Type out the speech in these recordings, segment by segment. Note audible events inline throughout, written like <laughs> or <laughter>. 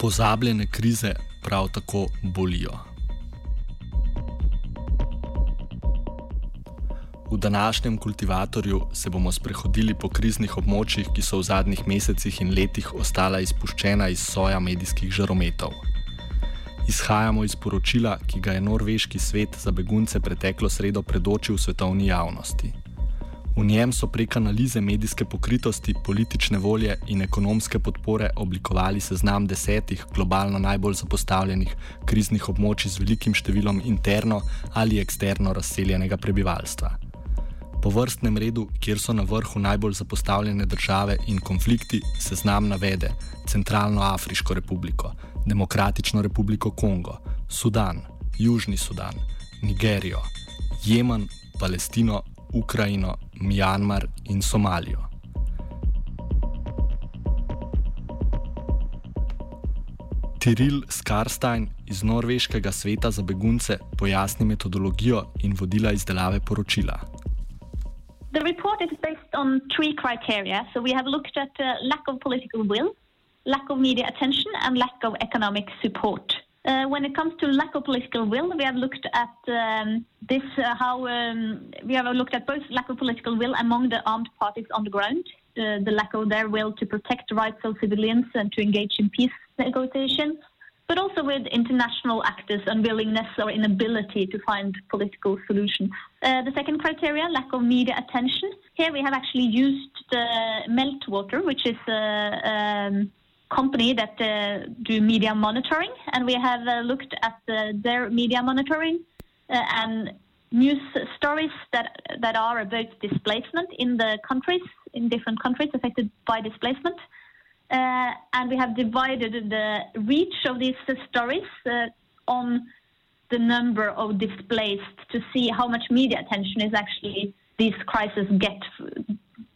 Pozabljene krize prav tako bolijo. V današnjem kultivatorju se bomo sprehodili po kriznih območjih, ki so v zadnjih mesecih in letih ostala izpuščena iz soja medijskih žarometov. Izhajamo iz poročila, ki ga je norveški svet za begunce preteklo sredo predočil svetovni javnosti. V njem so prek analize medijske pokritosti, politične volje in ekonomske podpore oblikovali seznam desetih globalno najbolj zapostavljenih kriznih območij z velikim številom interno ali eksterno razseljenega prebivalstva. Po vrstnem redu, kjer so na vrhu najbolj zapostavljene države in konflikti, seznam navede Centralno Afriško republiko, Demokratično republiko Kongo, Sudan, Južni Sudan, Nigerijo, Jemen, Palestino, Ukrajino, Mjanmar in Somalijo. Tiril Skarstein iz Norveškega sveta za begunce pojasni metodologijo in vodila izdelave poročila. The report is based on three criteria. So we have looked at uh, lack of political will, lack of media attention, and lack of economic support. Uh, when it comes to lack of political will, we have looked at um, this uh, how um, we have looked at both lack of political will among the armed parties on the ground, uh, the lack of their will to protect the rights of civilians and to engage in peace negotiations, but also with international actors' unwillingness or inability to find political solutions. Uh, the second criteria, lack of media attention. Here we have actually used the Meltwater, which is a um, company that uh, do media monitoring, and we have uh, looked at their media monitoring uh, and news stories that that are about displacement in the countries, in different countries affected by displacement. Uh, and we have divided the reach of these uh, stories uh, on the number of displaced to see how much media attention is actually these crises get.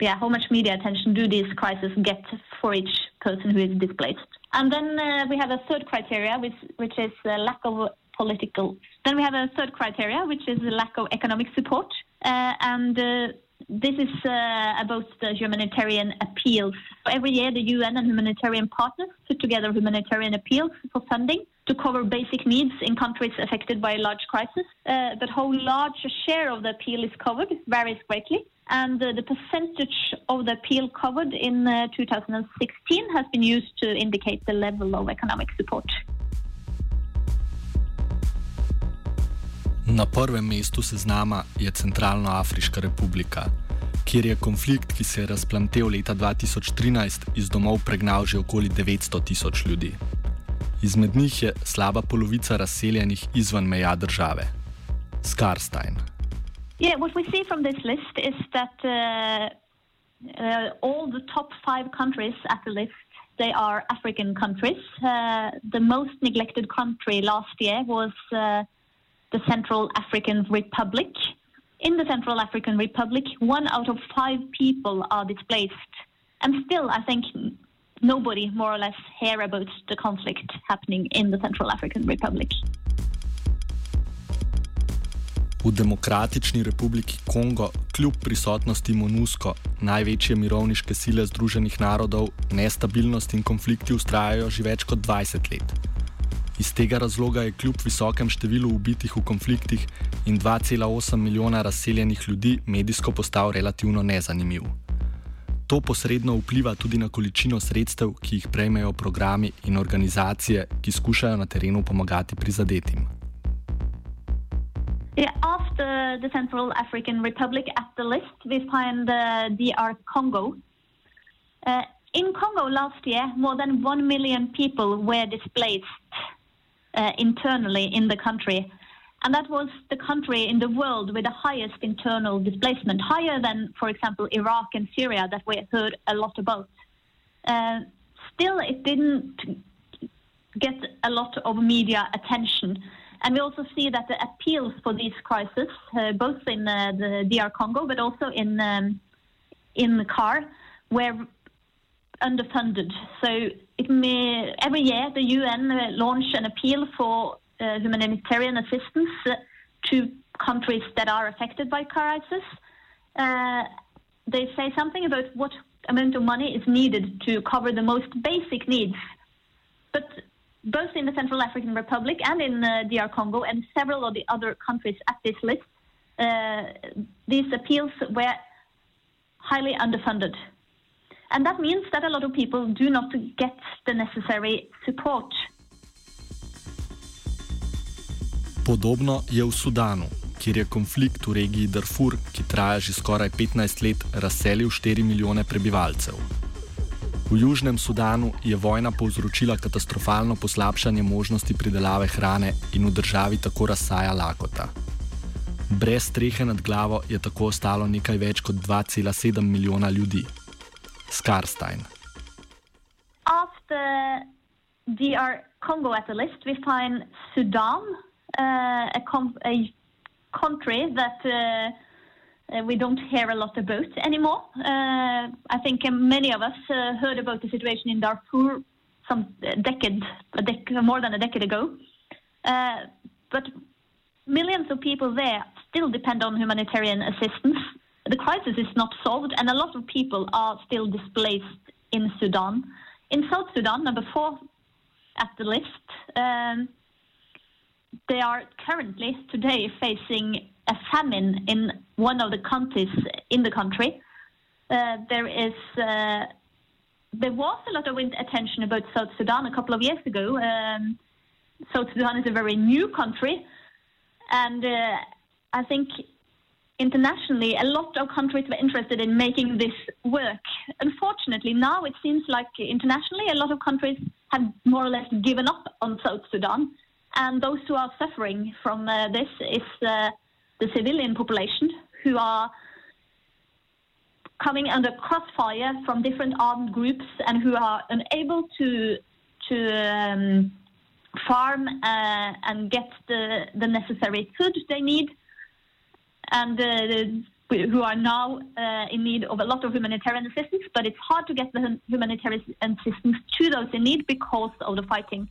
Yeah, how much media attention do these crises get for each person who is displaced? And then uh, we have a third criteria, which which is lack of political. Then we have a third criteria, which is lack of economic support, uh, and this is uh, about the humanitarian appeals. Every year, the UN and humanitarian partners put together humanitarian appeals for funding to cover basic needs in countries affected by a large crisis. Uh, but how large a share of the appeal is covered varies greatly. And uh, the percentage of the appeal covered in 2016 has been used to indicate the level of economic support. Na prvem mestu seznama je Centralnoafriška republika, kjer je konflikt, ki se je razplamtel leta 2013, iz domov pregnal že okoli 900 tisoč ljudi. Izmed njih je slaba polovica razseljenih izven meja države. Skarstein. Yeah, what we see from this list is that uh, uh, all the top five countries at the list they are African countries. Uh, the most neglected country last year was uh, the Central African Republic. In the Central African Republic, one out of five people are displaced. And still, I think nobody more or less hear about the conflict happening in the Central African Republic. V Demokratični republiki Kongo, kljub prisotnosti MONUSCO, največje mirovniške sile Združenih narodov, nestabilnost in konflikti ustrajajo že več kot 20 let. Iz tega razloga je kljub visokem številu ubitih v konfliktih in 2,8 milijona razseljenih ljudi medijsko postal relativno nezanimiv. To posredno vpliva tudi na količino sredstev, ki jih prejmejo programi in organizacije, ki skušajo na terenu pomagati prizadetim. Yeah, after the Central African Republic at the list, we find uh, DR Congo. Uh, in Congo last year, more than 1 million people were displaced uh, internally in the country. And that was the country in the world with the highest internal displacement, higher than, for example, Iraq and Syria, that we heard a lot about. Uh, still, it didn't get a lot of media attention. And we also see that the appeals for these crises, uh, both in uh, the DR Congo but also in um, in the CAR, were underfunded. So may, every year the UN uh, launch an appeal for uh, humanitarian assistance to countries that are affected by crisis. Uh, they say something about what amount of money is needed to cover the most basic needs. But both in the Central African Republic and in uh, DR Congo and several of the other countries at this list, uh, these appeals were highly underfunded. And that means that a lot of people do not get the necessary support. Podobno je v Sudanu, kjer je konflikt v regiji Darfur, ki traja že skoraj 15 let, razselil 4 milijone prebivalcev. V Južnem Sudanu je vojna povzročila katastrofalno poslabšanje možnosti pridelave hrane in v državi tako razsaja lakota. Brez strehe nad glavo je tako ostalo nekaj več kot 2,7 milijona ljudi. Skarstein. After DR Congo at the list, we find Sudan, uh, a, a country that uh, we don't hear a lot about anymore. Uh, I think many of us uh, heard about the situation in Darfur some decade, dec- more than a decade ago. Uh, but millions of people there still depend on humanitarian assistance. The crisis is not solved, and a lot of people are still displaced in Sudan. In South Sudan, number four at the list, um, they are currently today facing a famine in one of the counties in the country. Uh, there is uh, there was a lot of attention about South Sudan a couple of years ago. Um, South Sudan is a very new country, and uh, I think internationally a lot of countries were interested in making this work. Unfortunately, now it seems like internationally a lot of countries have more or less given up on South Sudan, and those who are suffering from uh, this is uh, the civilian population who are coming under crossfire from different armed groups and who are unable to to um, farm uh, and get the, the necessary food they need, and uh, who are now uh, in need of a lot of humanitarian assistance. But it's hard to get the humanitarian assistance to those in need because of the fighting.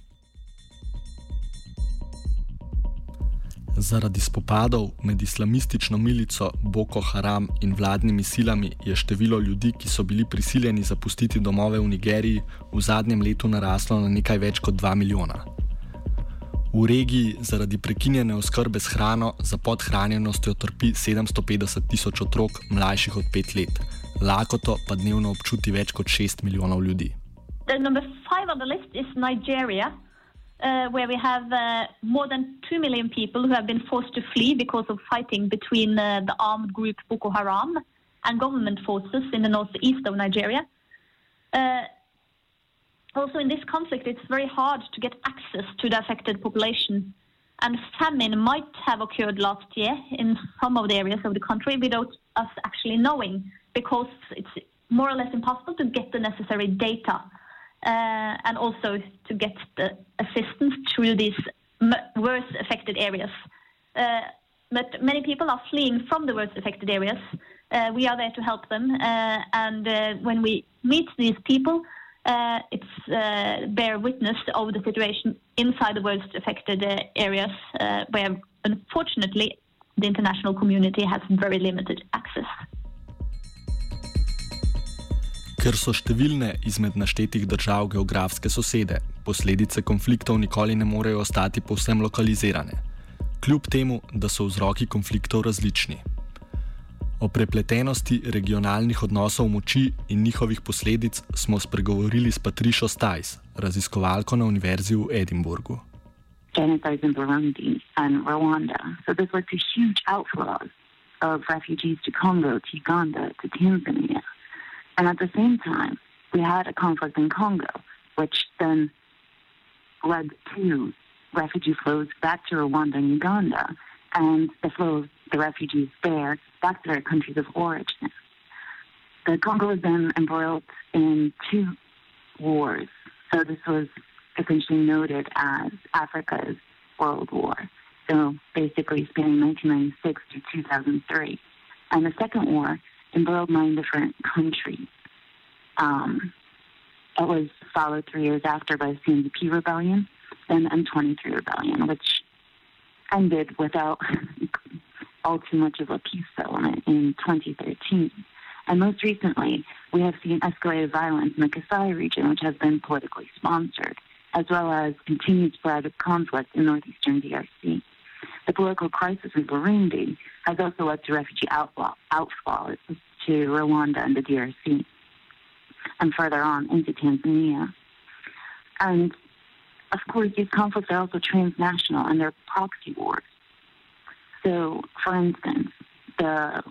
Zaradi spopadov med islamistično milico Boko Haram in vladnimi silami je število ljudi, ki so bili prisiljeni zapustiti domove v Nigeriji, v zadnjem letu naraslo na nekaj več kot 2 milijona. V regiji zaradi prekinjene oskrbe s hrano za podhranjenostjo trpi 750 tisoč otrok mlajših od 5 let, lakoto pa dnevno občuti več kot 6 milijonov ljudi. Number five on the list is Nigeria. Uh, where we have uh, more than 2 million people who have been forced to flee because of fighting between uh, the armed group Boko Haram and government forces in the northeast of Nigeria. Uh, also, in this conflict, it's very hard to get access to the affected population. And famine might have occurred last year in some of the areas of the country without us actually knowing, because it's more or less impossible to get the necessary data and also to get the assistance through these worst affected areas. Uh, but many people are fleeing from the worst affected areas. Uh, we are there to help them, uh, and uh, when we meet these people, uh, it's bear witness of the situation inside the worst affected areas, where unfortunately the international community has very limited access. Ker so številne izmed naštetih držav geografske sosede, posledice konfliktov nikoli ne morejo ostati povsem lokalizirane, kljub temu, da so vzroki konfliktov različni. O prepletenosti regionalnih odnosov moči in njihovih posledic smo spregovorili s Patricio Stajs, raziskovalko na Univerzi v Edinburgu. genocides in Burundi and Rwanda. So this led to huge outflows of refugees to Congo, to Uganda, to Tanzania. And at the same time, we had a conflict in Congo, which then led to refugee flows back to Rwanda and Uganda, and the flow of the refugees there back to their countries of origin. The Congo was then embroiled in two wars. So this was essentially noted as Africa's World War. So basically spanning 1996 to 2003. And the Second War embroiled nine different countries. Um, it was followed three years after by the CNDP rebellion, then the M23 rebellion, which ended without <laughs> all too much of a peace settlement in 2013. And most recently, we have seen escalated violence in the Kasai region, which has been politically sponsored, as well as continued spread of conflict in northeastern DRC. The political crisis in Burundi has also led to refugee outflow, outflows to Rwanda and the DRC, and further on into Tanzania. And of course, these conflicts are also transnational and they're proxy wars. So, for instance, the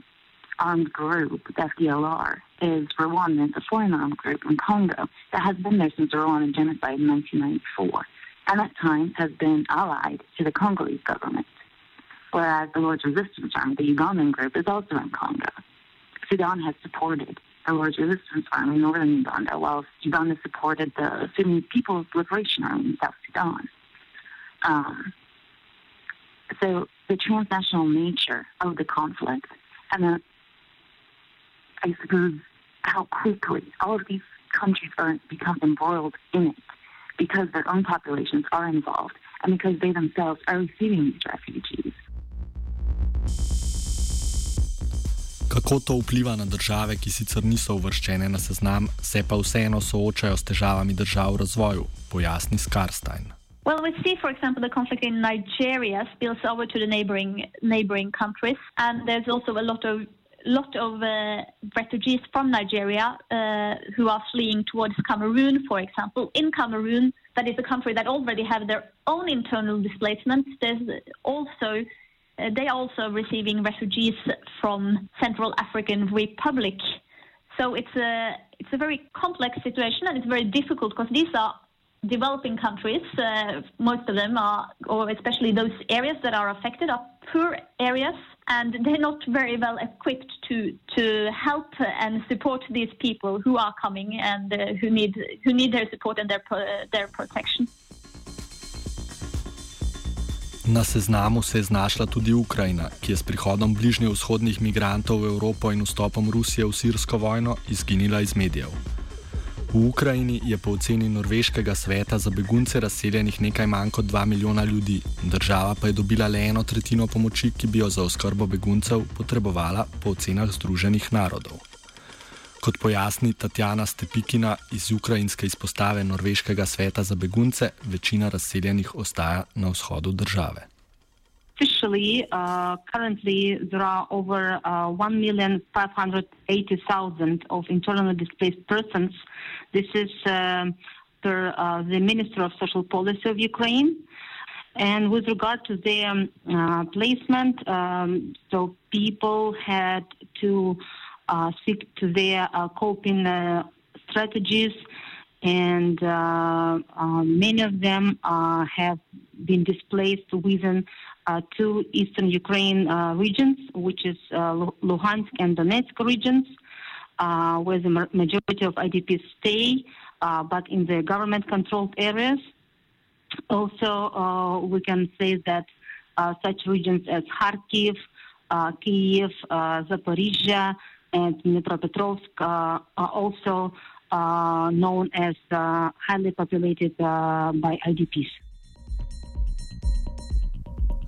armed group, the FDLR, is Rwandan. It's a foreign armed group in Congo that has been there since the Rwandan genocide in 1994, and at times has been allied to the Congolese government. Whereas the Lord's Resistance Army, the Ugandan group, is also in Congo. Sudan has supported the Lord's Resistance Army in northern Uganda, while Uganda supported the Sudanese People's Liberation Army in South Sudan. Um, so the transnational nature of the conflict and the I suppose, how quickly all of these countries are become embroiled in it because their own populations are involved and because they themselves are receiving these refugees. Kako to vpliva na države, ki sicer niso uvrščene na seznam, se pa vseeno soočajo s težavami držav v razvoju, pojasni Skarstein. Well, we see, for example, the conflict in Nigeria spills over to the neighboring neighboring countries, and there's also a lot of lot of uh, refugees from Nigeria uh, who are fleeing towards Cameroon, for example. In Cameroon, that is a country that already have their own internal displacement. There's also uh, they are also receiving refugees from Central African Republic. So it's a it's a very complex situation and it's very difficult because these are developing countries. Uh, most of them are, or especially those areas that are affected, are poor areas, and they're not very well equipped to to help and support these people who are coming and uh, who need who need their support and their their protection. Na seznamu se je znašla tudi Ukrajina, ki je s prihodom bližnjevzhodnih migrantov v Evropo in vstopom Rusije v sirsko vojno izginila iz medijev. V Ukrajini je po oceni Norveškega sveta za begunce razseljenih nekaj manj kot 2 milijona ljudi, država pa je dobila le eno tretjino pomoči, ki bi jo za oskrbo beguncev potrebovala po ocenah Združenih narodov. Kot pojasni Tatjana Stepikina iz ukrajinske izpostave Norveškega sveta za begunce, večina razseljenih ostaja na vzhodu države. Officially, uh, currently there are over uh, 1,580,000 of internally displaced persons. This is um, per uh, the Minister of Social Policy of Ukraine. And with regard to their um, uh, placement, um, so people had to uh, stick to their uh, coping uh, strategies, and uh, uh, many of them uh, have been displaced within uh, two eastern Ukraine uh, regions, which is uh, Luhansk and Donetsk regions, uh, where the majority of IDPs stay, uh, but in the government-controlled areas. Also, uh, we can say that uh, such regions as Kharkiv, uh, Kiev, uh, Zaporizhia, and Dnipropetrovsk uh, are also uh, known as uh, highly populated uh, by IDPs.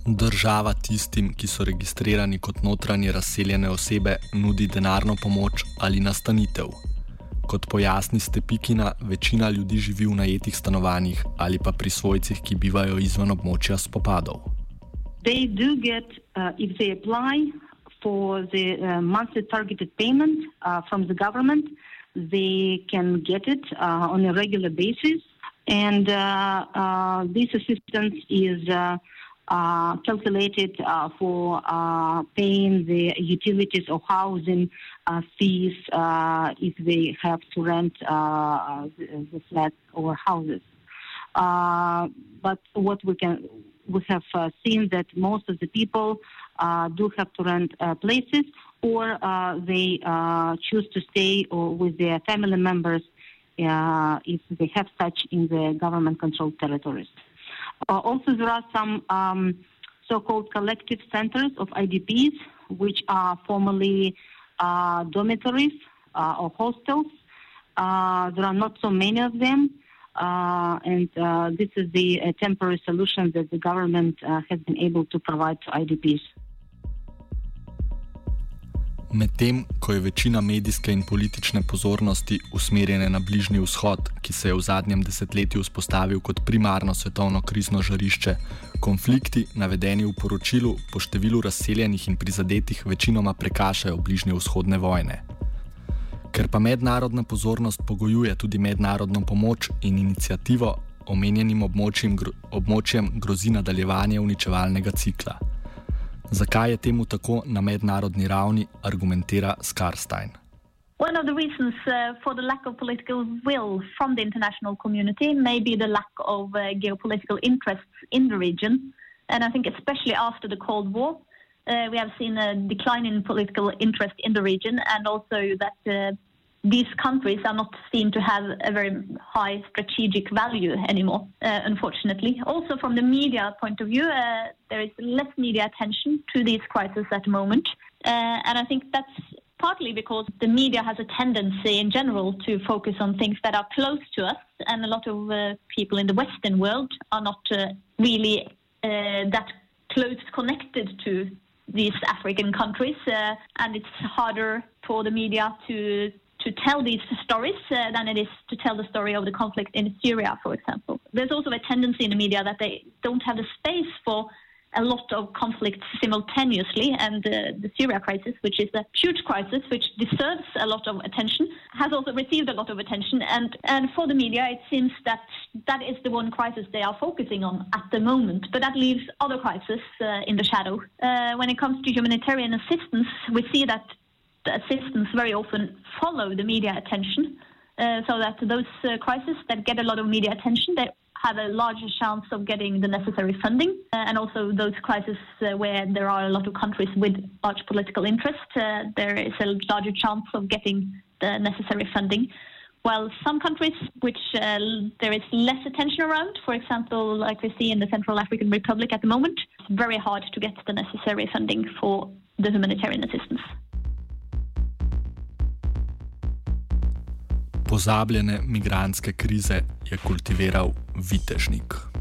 Država tistim, ki so registrirani kot notranje razseljene osebe, nudi denarno pomoč ali nastanitev. Kot pojasni Stepikina, večina ljudi živi v najetih stanovanjih ali pa pri svojcih, ki bivajo izven območja spopadov. They do get, uh, if they apply for the uh, monthly targeted payment uh, from the government. They can get it uh, on a regular basis. And uh, uh, this assistance is calculated for paying the utilities or housing fees if they have to rent the, the flats or houses. But what we can we have uh, seen that most of the people do have to rent uh, places or uh, they uh, choose to stay or with their family members uh, if they have such in the government controlled territories. Uh, also, there are some um, so called collective centers of IDPs, which are formerly uh, dormitories uh, or hostels. Uh, there are not so many of them. Uh, and uh, this is the uh, temporary solution that the government uh, has been able to provide to IDPs. Medtem ko je večina medijske in politične pozornosti usmerjena na Bližnji vzhod, ki se je v zadnjem desetletju vzpostavil kot primarno svetovno krizno žarišče, konflikti, navedeni v poročilu, po številu razseljenih in prizadetih, večinoma prekašajo bližnje vzhodne vojne. Ker pa mednarodna pozornost pogojuje tudi mednarodno pomoč in inicijativo, omenjenim območjem, gro, območjem grozi nadaljevanje uničevalnega cikla. Zakaj je temu tako na mednarodni ravni, argumentira Skarstein. One of the reasons uh, for the lack of political will from the international community may be the lack of uh, geopolitical interests in the region. And I think, especially after the Cold War, uh, we have seen a decline in political interest in the region, and also that uh, these countries are not seen to have a very high strategic value anymore, uh, unfortunately. Also, from the media point of view, uh, there is less media attention to these crises at the moment. Uh, and I think that's partly because the media has a tendency in general to focus on things that are close to us, and a lot of uh, people in the Western world are not uh, really uh, that close connected to these African countries, and it's harder for the media to to tell these stories uh, than it is to tell the story of the conflict in Syria, for example. There's also a tendency in the media that they don't have the space for a lot of conflicts simultaneously, and uh, the Syria crisis, which is a huge crisis which deserves a lot of attention, has also received a lot of attention. And, and for the media, it seems that that is the one crisis they are focusing on at the moment. But that leaves other crises uh, in the shadow. Uh, when it comes to humanitarian assistance, we see that assistance very often follow the media attention, uh, so that those uh, crises that get a lot of media attention, they have a larger chance of getting the necessary funding, uh, and also those crises uh, where there are a lot of countries with large political interest, uh, there is a larger chance of getting the necessary funding. While some countries which uh, there is less attention around, for example, like we see in the Central African Republic at the moment, it's very hard to get the necessary funding for the humanitarian assistance. Pozabljene migranske krize je kultiviral vitežnik.